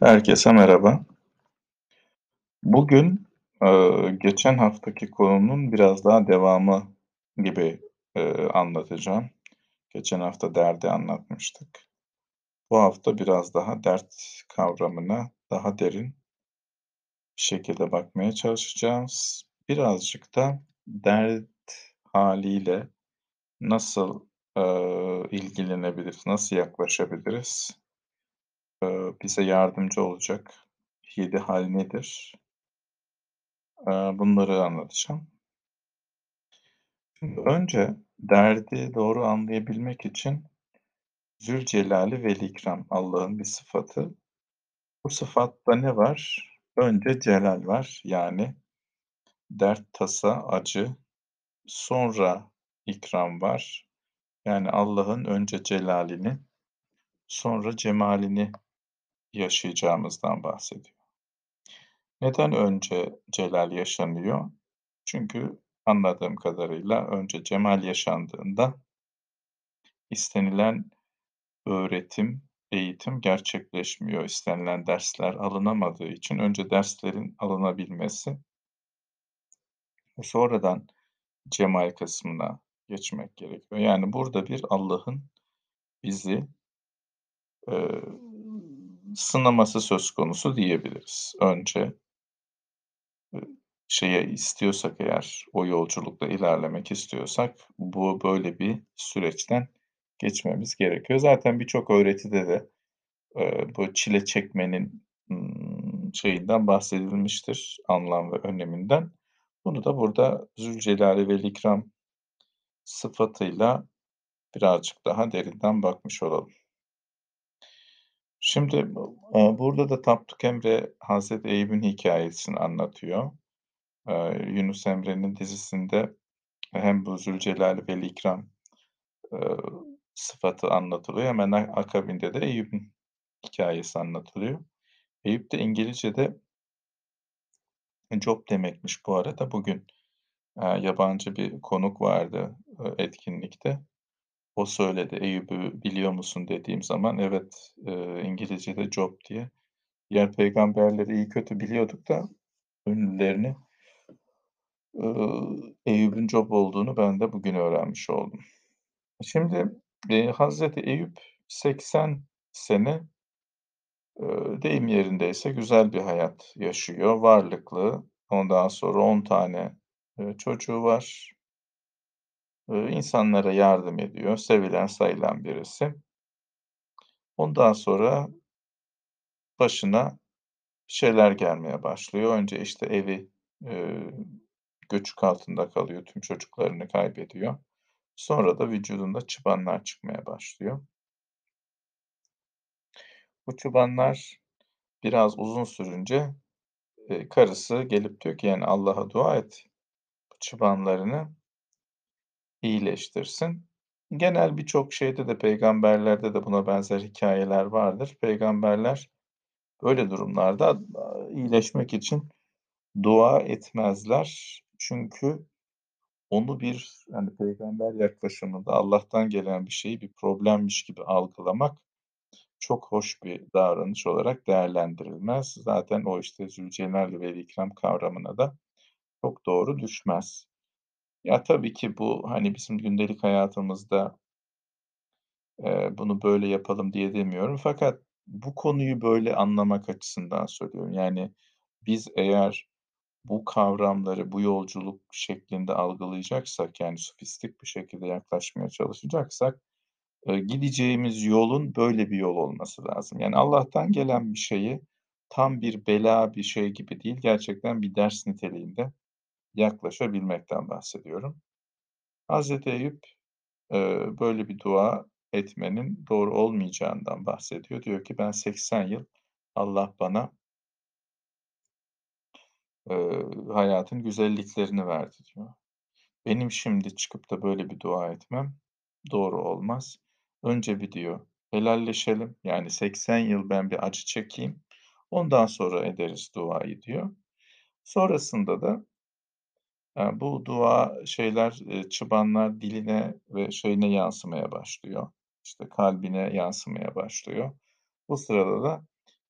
Herkese merhaba. Bugün, eee, geçen haftaki konunun biraz daha devamı gibi, eee, anlatacağım. Geçen hafta derdi anlatmıştık. Bu hafta biraz daha dert kavramına daha derin şekilde bakmaya çalışacağız. Birazcık da dert hâliyle nasıl, eee, ilgilenebiliriz, nasıl yaklaşabiliriz, bize yardımcı olacak 7 hâl nedir? Bunları anlatacağım. Şimdi önce derdi doğru anlayabilmek için Zülcelal'i Velikram Allah'ın bir sıfatı. Bu sıfatta ne var? Önce celal var. Yani dert, tasa, acı, sonra ikram var. Yani Allah'ın önce celalini, sonra cemalini yaşayacağımızdan bahsediyor. Neden önce celal yaşanıyor? Çünkü anladığım kadarıyla önce cemal yaşandığında istenilen öğretim, eğitim gerçekleşmiyor. İstenilen dersler alınamadığı için önce derslerin alınabilmesi sonradan cemal kısmına geçmek gerekiyor. Yani burada bir Allah'ın bizi, eee, sınaması söz konusu diyebiliriz. Önce ııı, şeye istiyorsak eğer, o yolculukta ilerlemek istiyorsak bu böyle bir süreçten geçmemiz gerekiyor. Zaten birçok öğretide de, eee, bu çile çekmenin, şeyinden bahsedilmiştir, anlam ve öneminden. Bunu da burada Zülcelal Velikram sıfatıyla birazcık daha derinden bakmış olalım. Şimdi eee, burada da Tapduk Emre Hazreti Eyüp'ün hikâyesini anlatıyor. Eee, Yunus Emre'nin dizisinde hem bu Zülcelal Velikram, eee, sıfatı anlatılıyor. Hemen akabinde de Eyüp'ün hikâyesi anlatılıyor. Eyüp de İngilizce'de job demekmiş bu arada. Bugün, eee, yabancı bir konuk vardı, eee, etkinlikte. O söyledi, "Eyüp'ü biliyor musun?" dediğim zaman, "Evet, eee, İngilizce'de job diye." Diğer peygamberleri iyi kötü biliyorduk da ünlülerini ııı, Eyüp'ün job olduğunu ben de bugün öğrenmiş oldum. Şimdi, eee, Hazreti Eyüp 80 sene, eee, deyim yerindeyse güzel bir hayat yaşıyor, varlıklı. Ondan sonra 10 tane, eee, çocuğu var. Eee, insanlara yardım ediyor, sevilen, sayılan birisi. Ondan sonra başına şeyler gelmeye başlıyor. Önce, işte, evi, eee, göçük altında kalıyor, tüm çocuklarını kaybediyor. Sonra da vücudunda çıbanlar çıkmaya başlıyor. Bu çıbanlar biraz uzun sürünce, eee, karısı gelip diyor ki, yani, Allah'a dua et, bu çıbanlarını iyileştirsin. Genel birçok şeyde de peygamberlerde de buna benzer hikâyeler vardır. Peygamberler böyle durumlarda iyileşmek için dua etmezler. Çünkü onu bir, hani, peygamber yaklaşımında Allah'tan gelen bir şeyi bir problemmiş gibi algılamak çok hoş bir davranış olarak değerlendirilmez. Zaten o, işte, Zülcelal ve Velikram kavramına da çok doğru düşmez. Ya, tabii ki bu, hani, bizim gündelik hayatımızda eee, bunu böyle yapalım diye demiyorum fakat bu konuyu böyle anlamak açısından söylüyorum. Yani, biz eğer bu kavramları bu yolculuk şeklinde algılayacaksak, yani, sofistik bir şekilde yaklaşmaya çalışacaksak, eee, gideceğimiz yolun böyle bir yol olması lazım. Yani, Allah'tan gelen bir şeyi tam bir bela, bir şey gibi değil, gerçekten bir ders niteliğinde yaklaşabilmekten bahsediyorum. Hazreti Eyüp, eee, böyle bir dua etmenin doğru olmayacağından bahsediyor. Diyor ki, "Ben 80 yıl Allah bana" eee, "hayatın güzelliklerini verdi." diyor. "Benim şimdi çıkıp da böyle bir dua etmem doğru olmaz. Önce bir" diyor, "helalleşelim, yani, 80 yıl ben bir acı çekeyim, ondan sonra ederiz duayı." diyor. Sonrasında da eee, bu dua şeyler, çıbanlar diline ve şeyine yansımaya başlıyor, işte, kalbine yansımaya başlıyor. Bu sırada da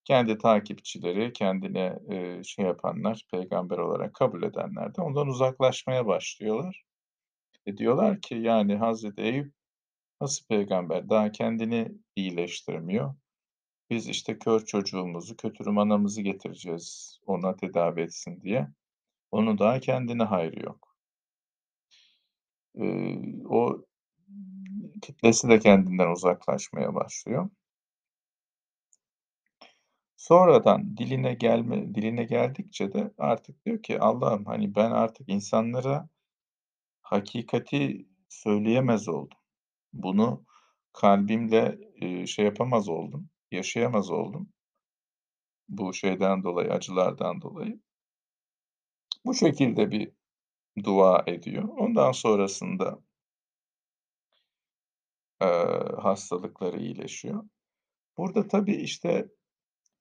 Kendi takipçileri, kendine, şey yapanlar, peygamber olarak kabul edenler de ondan uzaklaşmaya başlıyorlar. E, diyorlar ki, yani, Hazreti Eyüp nasıl peygamber? Daha kendini iyileştiremiyor. Biz, işte, kör çocuğumuzu, kötürüm anamızı getireceğiz ona tedavi etsin diye. Onun daha kendine hayrı yok. Eee, o kitlesi de kendinden uzaklaşmaya başlıyor. Sonradan diline gelme diline geldikçe de artık diyor ki Allah'ım, hani, ben artık insanlara hakikati söyleyemez oldum. Bunu kalbimle, şey yapamaz oldum, yaşayamaz oldum. Bu şeyden dolayı, acılardan dolayı. Bu şekilde bir dua ediyor. Ondan sonrasında eee, hastalıkları iyileşiyor. Burada tabii, işte,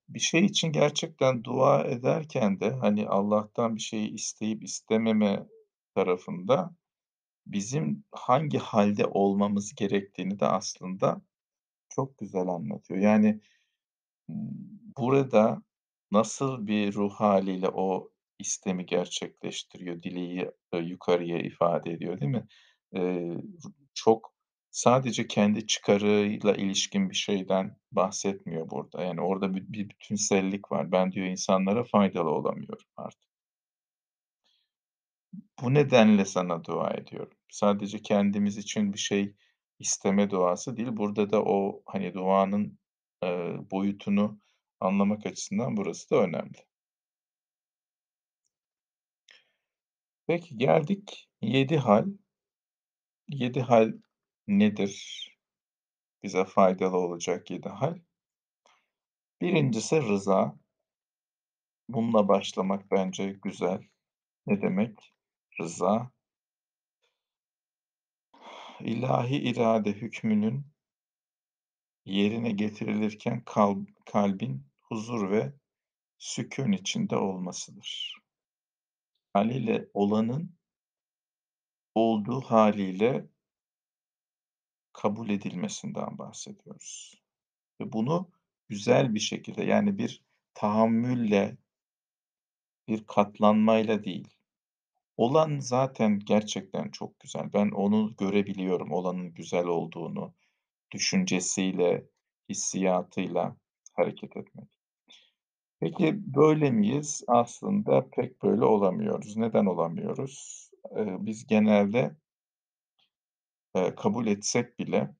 bir şey için gerçekten dua ederken de, hani, Allah'tan bir şeyi isteyip istememe tarafında bizim hangi hâlde olmamız gerektiğini de aslında çok güzel anlatıyor. Yani, burada nasıl bir ruh hâliyle o istemi gerçekleştiriyor, dileği, eee, yukarıya ifade ediyor, değil mi? Çok sadece kendi çıkarıyla ilişkin bir şeyden bahsetmiyor burada. Yani, orada bir bütünsellik var. Ben diyor insanlara faydalı olamıyorum artık. Bu nedenle sana dua ediyorum. Sadece kendimiz için bir şey isteme duası değil, burada da o, hani, duanın, boyutunu anlamak açısından burası da önemli. Peki, geldik 7 hâl. 7 hâl nedir? Bize faydalı olacak 7 hâl. 1'incisi rıza. Bununla başlamak bence güzel. Ne demek rıza? İlahi irade hükmünün yerine getirilirken kalb kalbin huzur ve sükûn içinde olmasıdır. Hâliyle olanın olduğu hâliyle kabul edilmesinden bahsediyoruz ve bunu güzel bir şekilde, yani, bir tahammülle bir katlanmayla değil. Olan zaten gerçekten çok güzel. Ben onu görebiliyorum, olanın güzel olduğunu, düşüncesiyle, hissiyatıyla hareket etmek. Peki, böyle miyiz? Aslında pek böyle olamıyoruz. Neden olamıyoruz? Biz genelde kabul etsek bile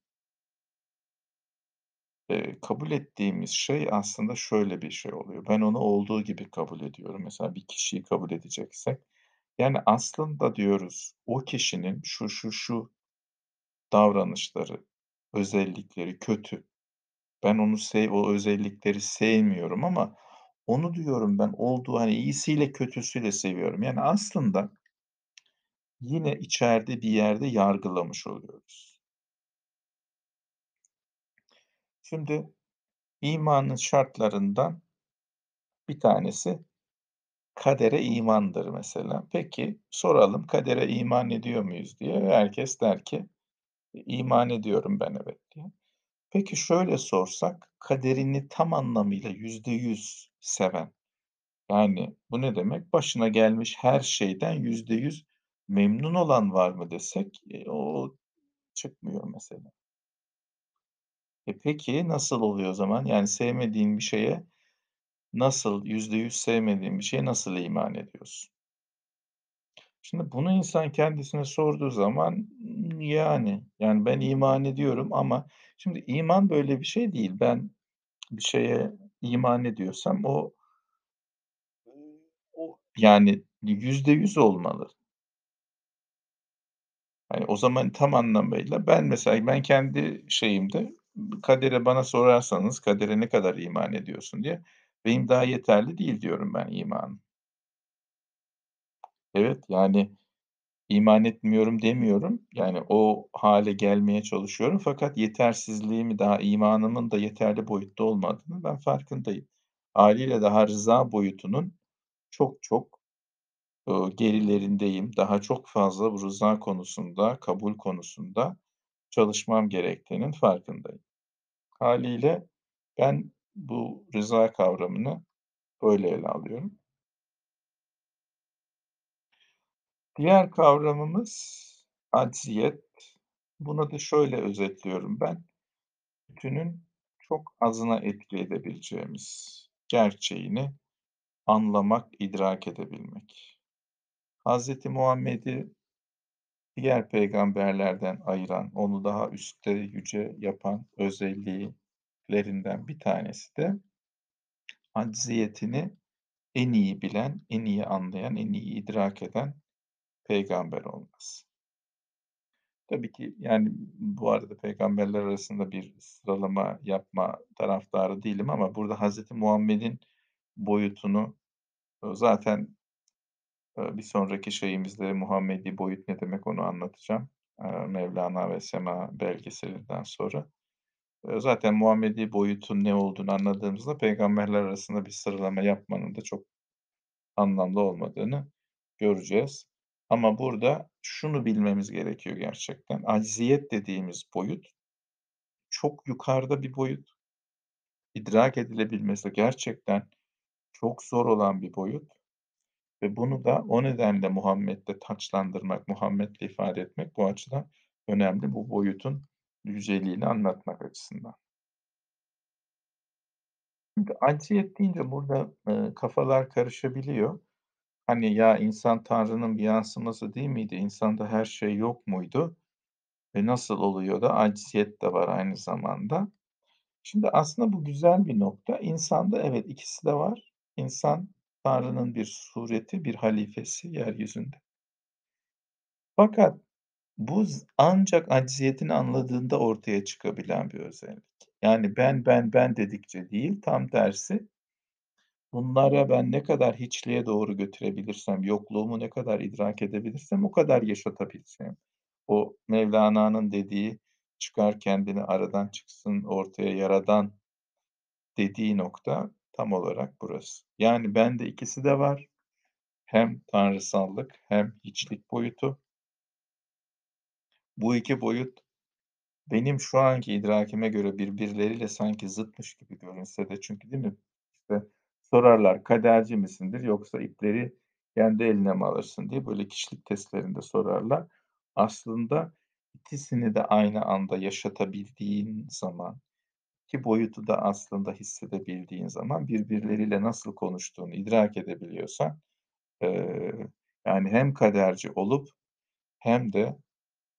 kabul ettiğimiz şey aslında şöyle bir şey oluyor. Ben onu olduğu gibi kabul ediyorum. Mesela bir kişiyi kabul edeceksek, yani, aslında diyoruz, o kişinin şu, şu, şu davranışları, özellikleri kötü. Ben onu sev o özellikleri sevmiyorum ama onu diyorum ben olduğu, hani, iyisiyle kötüsüyle seviyorum. Yani, aslında yine içeride bir yerde yargılamış oluyoruz. Şimdi imanın şartlarından bir tanesi kadere imandır mesela. Peki, soralım kadere iman ediyor muyuz diye. Herkes der ki, iman ediyorum ben, evet, diye. Peki, şöyle sorsak, kaderini tam anlamıyla %100 seven, yani, bu ne demek? Başına gelmiş her şeyden %100 memnun olan var mı desek, eee, o çıkmıyor mesela. E, peki, nasıl oluyor o zaman? Yani, sevmediğin bir şeye nasıl, %100 sevmediğin bir şeye nasıl iman ediyorsun? Şimdi bunu insan kendisine sorduğu zaman, yani, yani, ben iman ediyorum ama şimdi iman böyle bir şey değil. Ben bir şeye iman ediyorsam o o, yani, %100 olmalı. Hani, o zaman tam anlamıyla ben mesela ben kendi şeyimde kadere bana sorarsanız kadere ne kadar iman ediyorsun diye, benim daha yeterli değil diyorum ben imanım. Evet, yani, iman etmiyorum demiyorum. Yani, o hâle gelmeye çalışıyorum fakat yetersizliğimi daha imanımın da yeterli boyutta olmadığının ben farkındayım. Hâliyle daha rıza boyutunun çok çok, gerilerindeyim. Daha çok fazla bu rıza konusunda, kabul konusunda çalışmam gerektiğinin farkındayım. Hâliyle ben bu rıza kavramını böyle ele alıyorum. Diğer kavramımız acziyet. Bunu da şöyle özetliyorum ben. Bütünün çok azına etki edebileceğimiz gerçeğini anlamak, idrak edebilmek. Hazreti Muhammed'i diğer peygamberlerden ayıran, onu daha üstte, yüce yapan özelliklerinden bir tanesi de acziyetini en iyi bilen, en iyi anlayan, en iyi idrak eden peygamber olması. Tabii ki, yani, bu arada peygamberler arasında bir sıralama yapma taraftarı değilim ama burada Hazreti Muhammed'in boyutunu, ııı, zaten, eee, bir sonraki şeyimizde Muhammedi boyut ne demek onu anlatacağım. Eee, Mevlana ve Sema belgeselinden sonra. Zaten Muhammedi boyutun ne olduğunu anladığımızda peygamberler arasında bir sıralama yapmanın da çok anlamlı olmadığını göreceğiz. Ama burada şunu bilmemiz gerekiyor gerçekten. Acziyet dediğimiz boyut çok yukarıda bir boyut. İdrak edilebilmesi gerçekten çok zor olan bir boyut ve bunu da o nedenle Muhammed'le taçlandırmak, Muhammed'le ifade etmek bu açıdan önemli. Bu boyutun yüceliğini anlatmak açısından. Şimdi acziyet deyince burada, eee, kafalar karışabiliyor. Hani, ya, insan Tanrı'nın bir yansıması değil miydi? İnsanda her şey yok muydu? E, nasıl oluyor da acziyet de var aynı zamanda? Şimdi aslında bu güzel bir nokta. İnsanda evet, ikisi de var. İnsan Tanrı'nın bir sureti, bir halifesi yeryüzünde. Fakat bu ancak acziyetini anladığında ortaya çıkabilen bir özellik. Yani ben, ben, ben dedikçe değil, tam tersi bunlara ben ne kadar hiçliğe doğru götürebilirsem, yokluğumu ne kadar idrak edebilirsem o kadar yaşatabileceğim. O Mevlana'nın dediği, "Çıkar kendini aradan çıksın ortaya yaradan." dediği nokta tam olarak burası. Yani bende ikisi de var. Hem tanrısallık hem hiçlik boyutu. Bu 2 boyut benim şu anki idrakime göre birbirleriyle sanki zıtmış gibi görünse de çünkü değil mi? İşte sorarlar, "Kaderci misindir yoksa ipleri kendi eline mi alırsın?" diye böyle kişilik testlerinde sorarlar. Aslında ikisini de aynı anda yaşatabildiğin zaman, 2 boyutu da aslında hissedebildiğin zaman birbirleriyle nasıl konuştuğunu idrak edebiliyorsan, eee, yani hem kaderci olup hem de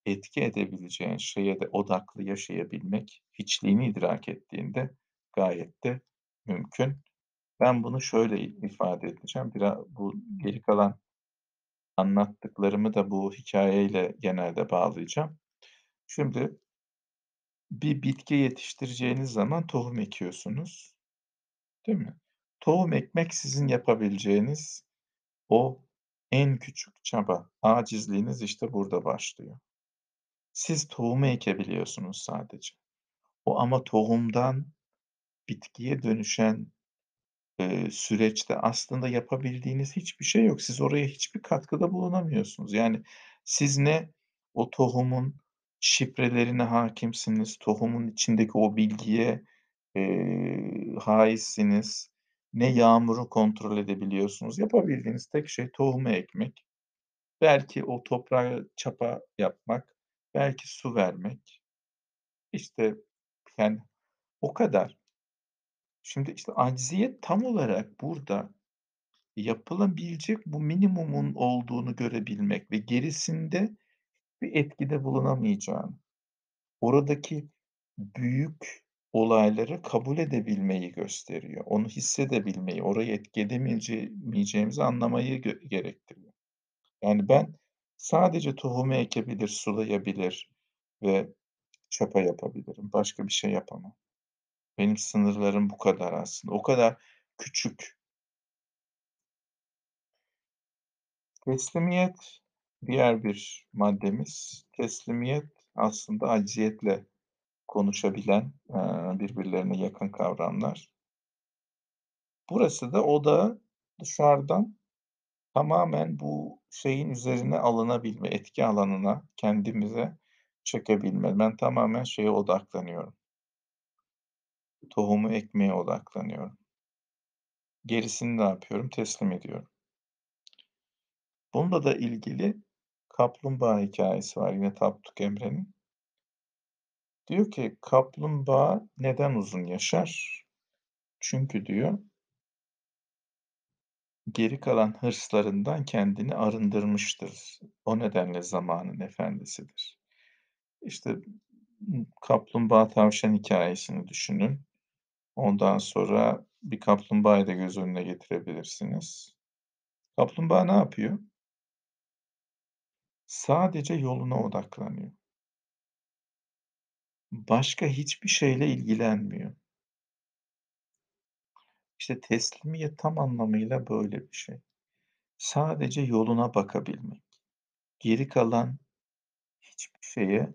etki edebileceğin şeye de odaklı yaşayabilmek, hiçliğini idrak ettiğinde gayet de mümkün. Ben bunu şöyle ifade edeceğim. Bira bu geri kalan anlattıklarımı da bu hikâyeyle genelde bağlayacağım. Şimdi bir bitki yetiştireceğiniz zaman tohum ekiyorsunuz, değil mi? Tohum ekmek sizin yapabileceğiniz o en küçük çaba. Acizliğiniz işte burada başlıyor. Siz tohumu ekebiliyorsunuz sadece. O ama tohumdan bitkiye dönüşen, eee, süreçte aslında yapabildiğiniz hiçbir şey yok. Siz oraya hiçbir katkıda bulunamıyorsunuz. Yani siz ne o tohumun şifrelerine hâkimsiniz, tohumun içindeki o bilgiye, eee, hâizsiniz, ne yağmuru kontrol edebiliyorsunuz. Yapabildiğiniz tek şey tohumu ekmek. Belki o toprağa çapa yapmak, belki su vermek. İşte, yani o kadar. Şimdi, işte, acziyet tam olarak burada yapılabilecek bu minimumun olduğunu görebilmek ve gerisinde bir etkide bulunamayacağın, oradaki büyük olayları kabul edebilmeyi gösteriyor. Onu hissedebilmeyi, orayı etki edemeyece anlamayı gö gerektiriyor. Yani ben sadece tohumu ekebilir, sulayabilir ve çapa yapabilirim. Başka bir şey yapamam. Benim sınırlarım bu kadar aslında. O kadar küçük. Teslimiyet diğer bir maddemiz. Teslimiyet aslında acziyetle konuşabilen, birbirlerine yakın kavramlar. Burası da odağı dışarıdan tamamen bu şeyin üzerine alınabilme, etki alanına kendimize çekebilme. Ben tamamen şeye odaklanıyorum. Tohumu ekmeye odaklanıyorum. Gerisini ne yapıyorum? Teslim ediyorum. Bununla da ilgili kaplumbağa hikâyesi var yine Tapduk Emre'nin. Diyor ki, "Kaplumbağa neden uzun yaşar? Çünkü" diyor "geri kalan hırslarından kendini arındırmıştır. O nedenle zamanın efendisidir." İşte, kaplumbağa tavşan hikâyesini düşünün. Ondan sonra bir kaplumbağayı da göz önüne getirebilirsiniz. Kaplumbağa ne yapıyor? Sadece yoluna odaklanıyor. Başka hiçbir şeyle ilgilenmiyor. İşte, teslimiyet tam anlamıyla böyle bir şey. Sadece yoluna bakabilmek. Geri kalan hiçbir şeye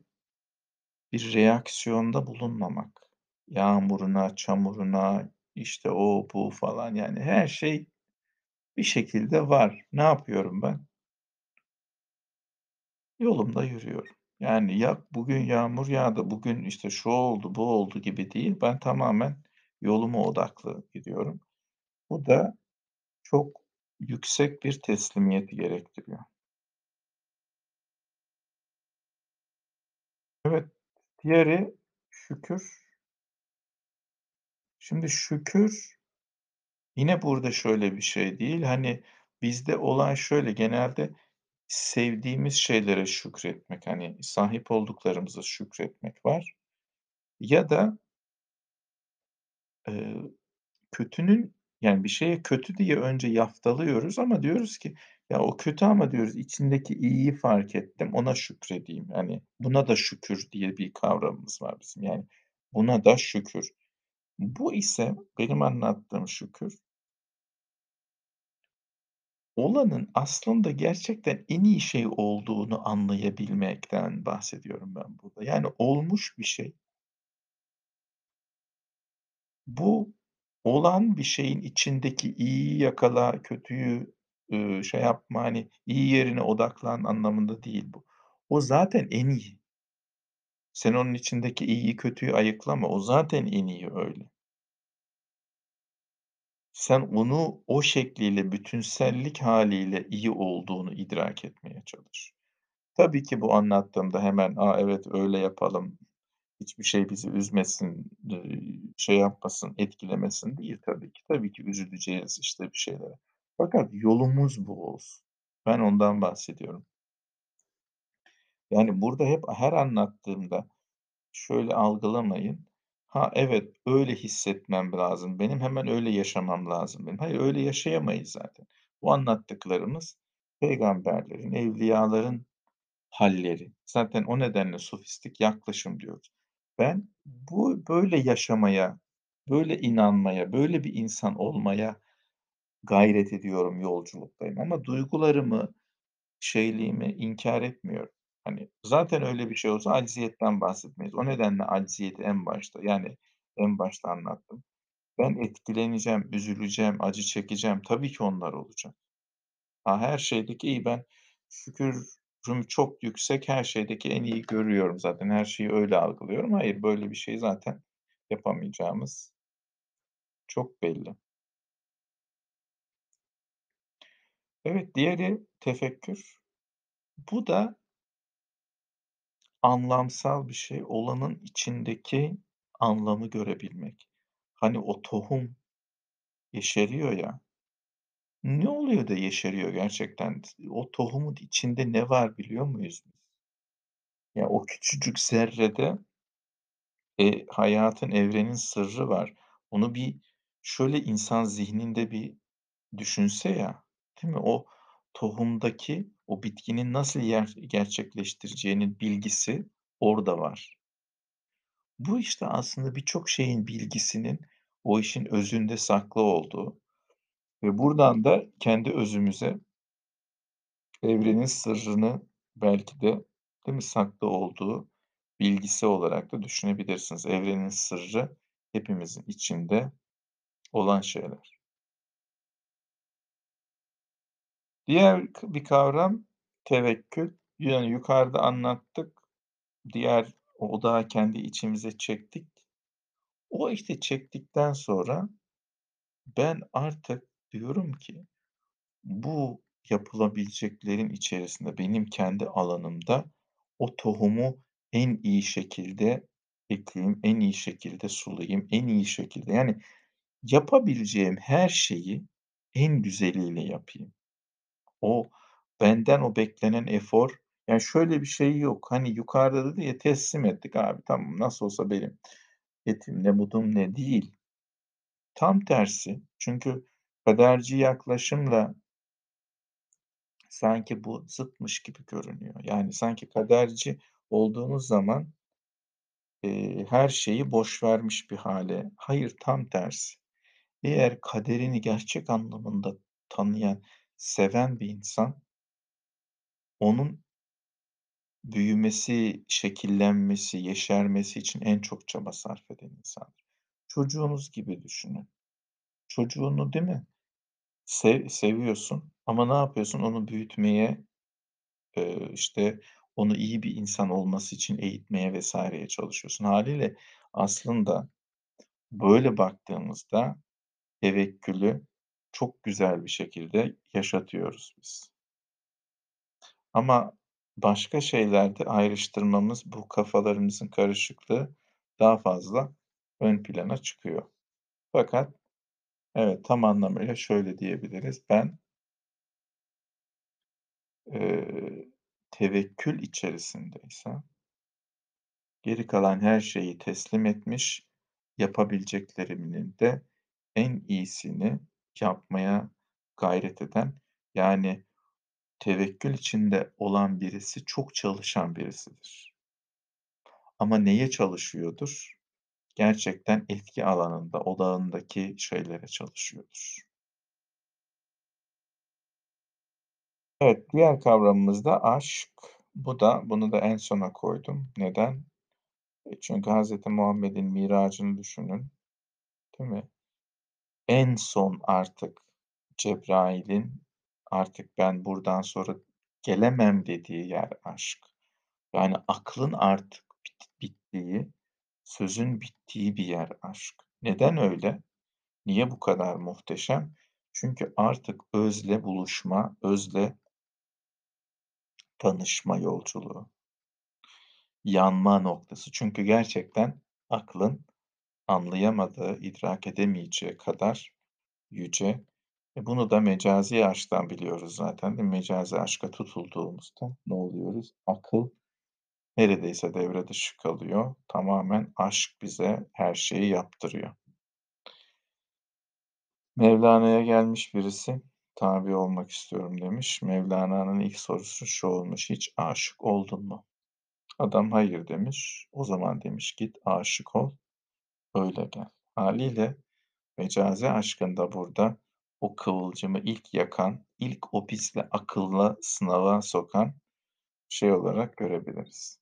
bir reaksiyonda bulunmamak. Yağmuruna, çamuruna, işte, o, bu falan, yani, her şey bir şekilde var. Ne yapıyorum ben? Yolumda yürüyorum. Yani, ya bugün yağmur yağdı, bugün, işte, şu oldu, bu oldu gibi değil. Ben tamamen yoluma odaklı gidiyorum. Bu da çok yüksek bir teslimiyeti gerektiriyor. Evet, diğeri şükür. Şimdi şükür yine burada şöyle bir şey değil, hani, bizde olan şöyle, genelde sevdiğimiz şeylere şükretmek, hani, sahip olduklarımıza şükretmek var ya da eee, kötünün, yani, bir şeye kötü diye önce yaftalıyoruz ama diyoruz ki, "Ya, o kötü ama" diyoruz, "içindeki iyiyi fark ettim, ona şükredeyim." Hani, buna da şükür diye bir kavramımız var bizim. Yani, buna da şükür. Bu ise benim anlattığım şükür olanın aslında gerçekten en iyi şey olduğunu anlayabilmekten bahsediyorum ben burada. Yani, olmuş bir şey bu olan bir şeyin içindeki iyiyi yakala, kötüyü, şey yapma, hani, iyi yerine odaklan anlamında değil bu. O zaten en iyi. Sen onun içindeki iyiyi, kötüyü ayıklama. O zaten en iyi öyle. Sen onu o şekliyle, bütünsellik hâliyle iyi olduğunu idrak etmeye çalış. Tabii ki bu anlattığımda hemen, "A, evet, öyle yapalım, hiçbir şey bizi üzmesin, şey yapmasın, etkilemesin." değil tabii ki. Tabii ki üzüleceğiz, işte, bir şeylere. Fakat yolumuz bu olsun. Ben ondan bahsediyorum. Yani, burada hep her anlattığımda şöyle algılamayın, "Ha, evet, öyle hissetmem lazım benim, hemen öyle yaşamam lazım benim." Hayır, öyle yaşayamayız zaten. Bu anlattıklarımız peygamberlerin, evliyaların hâlleri. Zaten o nedenle sofistik yaklaşım diyoruz. Ben bu böyle yaşamaya, böyle inanmaya, böyle bir insan olmaya gayret ediyorum, yolculuktayım ama duygularımı, şeyliğimi inkâr etmiyorum. Hani, zaten öyle bir şey olsa acziyetten bahsetmeyiz. O nedenle acziyeti en başta, yani, en başta anlattım. Ben etkileneceğim, üzüleceğim, acı çekeceğim. Tabii ki onlar olacak. Ha, her şeydeki iyi ben şükürüm çok yüksek, her şeydeki en iyi görüyorum zaten, her şeyi öyle algılıyorum. Hayır, böyle bir şey zaten yapamayacağımız çok belli. Evet, diğeri tefekkür. Bu da anlamsal bir şey, olanın içindeki anlamı görebilmek. Hani, o tohum yeşeriyor ya, ne oluyor da yeşeriyor gerçekten? O tohumun içinde ne var biliyor muyuz biz? Ya, o küçücük zerrede eee, hayatın, evrenin sırrı var. Onu bir şöyle insan zihninde bir düşünse ya, değil mi? O tohumdaki o bitkinin nasıl yer gerçekleştireceğinin bilgisi orada var. Bu, işte, aslında birçok şeyin bilgisinin o işin özünde saklı olduğu ve buradan da kendi özümüze evrenin sırrını belki de, değil mi, saklı olduğu bilgisi olarak da düşünebilirsiniz. Evrenin sırrı hepimizin içinde olan şeyler. Diğer bir kavram tevekkül. Yani, yukarıda anlattık. Diğer odağı kendi içimize çektik. O, işte, çektikten sonra ben artık diyorum ki bu yapılabileceklerin içerisinde benim kendi alanımda o tohumu en iyi şekilde ekeyim, en iyi şekilde sulayayım, en iyi şekilde yani yapabileceğim her şeyi en güzeliyle yapayım. O benden o beklenen efor yani şöyle bir şey yok. Hani yukarıda dedi ya teslim ettik abi tamam nasıl olsa benim etim ne budum ne değil. Tam tersi. Çünkü kaderci yaklaşımla sanki bu zıtmış gibi görünüyor. Yani sanki kaderci olduğunuz zaman, eee, her şeyi boş vermiş bir hâle. Hayır, tam tersi. Eğer kaderini gerçek anlamında tanıyan, seven bir insan onun büyümesi, şekillenmesi, yeşermesi için en çok çaba sarf eden insandır. Çocuğunuz gibi düşünün. Çocuğunu, değil mi? Sev seviyorsun ama ne yapıyorsun? Onu büyütmeye, eee, işte, onu iyi bir insan olması için eğitmeye vs.ye çalışıyorsun. Hâliyle aslında böyle baktığımızda tevekkülü çok güzel bir şekilde yaşatıyoruz biz. Ama başka şeylerde ayrıştırmamız, bu kafalarımızın karışıklığı daha fazla ön plana çıkıyor. Fakat evet, tam anlamıyla şöyle diyebiliriz: Ben eee, tevekkül içerisindeysem geri kalan her şeyi teslim etmiş, yapabileceklerimin de en iyisini yapmaya gayret eden, yani tevekkül içinde olan birisi çok çalışan birisidir. Ama neye çalışıyordur? Gerçekten etki alanında, odağındaki şeylere çalışıyordur. Evet, diğer kavramımız da aşk. Bu da bunu da en sona koydum. Neden? E, çünkü Hazreti Muhammed'in miracını düşünün, değil mi? En son artık Cebrail'in artık ben buradan sonra gelemem dediği yer aşk. Yani aklın artık bit bittiği, sözün bittiği bir yer aşk. Neden öyle? Niye bu kadar muhteşem? Çünkü artık özle buluşma, özle tanışma yolculuğu. Yanma noktası. Çünkü gerçekten aklın anlayamadığı, idrak edemeyeceği kadar yüce ve bunu da mecazî aşktan biliyoruz zaten? Mecazî aşka tutulduğumuzda ne oluyoruz? Akıl neredeyse devre dışı kalıyor. Tamamen aşk bize her şeyi yaptırıyor. Mevlana'ya gelmiş birisi, "Tabi olmak istiyorum." demiş. Mevlana'nın ilk sorusu şu olmuş: "Hiç aşık oldun mu?" Adam, "Hayır." demiş. "O zaman" demiş, "Git aşık ol, öyle gel." Hâliyle mecazî aşkın da burada o kıvılcımı ilk yakan, ilk o bizle akılla sınava sokan şey olarak görebiliriz.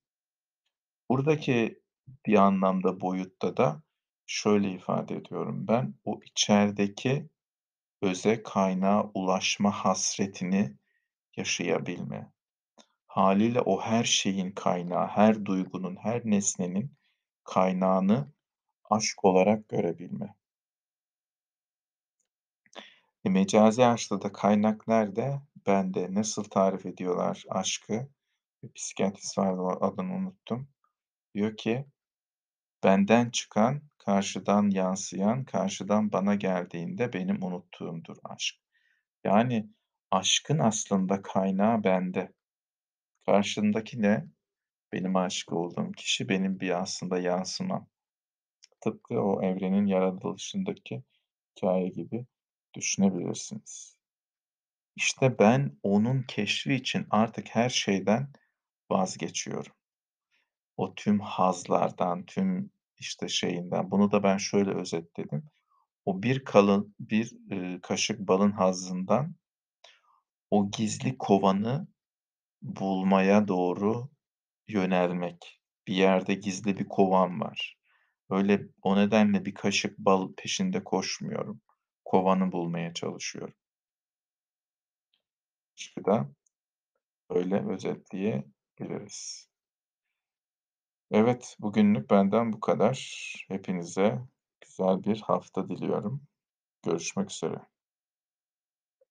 Buradaki bir anlamda, boyutta da şöyle ifade ediyorum ben, o içerideki öze, kaynağa ulaşma hasretini yaşayabilme. Hâliyle o her şeyin kaynağı, her duygunun, her nesnenin kaynağını aşk olarak görebilme. E, mecazî aşkta da kaynak nerede? Bende. Nasıl tarif ediyorlar aşkı? Bir psikiyatrist vardı, adını unuttum. Diyor ki, "Benden çıkan, karşıdan yansıyan, karşıdan bana geldiğinde benim unuttuğumdur aşk." Yani aşkın aslında kaynağı bende. Karşımdaki ne? Benim âşık olduğum kişi benim bir aslında yansımam. Tıpkı o evrenin yaratılışındaki hikâye gibi düşünebilirsiniz. İşte ben onun keşfi için artık her şeyden vazgeçiyorum. O tüm hazlardan, tüm, işte, şeyinden, bunu da ben şöyle özetledim. O bir kalın bir, eee, kaşık balın hazzından o gizli kovanı bulmaya doğru yönelmek. Bir yerde gizli bir kovan var. Öyle o nedenle bir kaşık bal peşinde koşmuyorum. Kovanı bulmaya çalışıyorum. Aşkı da öyle özetleyebiliriz. Evet, bugünlük benden bu kadar. Hepinize güzel bir hafta diliyorum. Görüşmek üzere.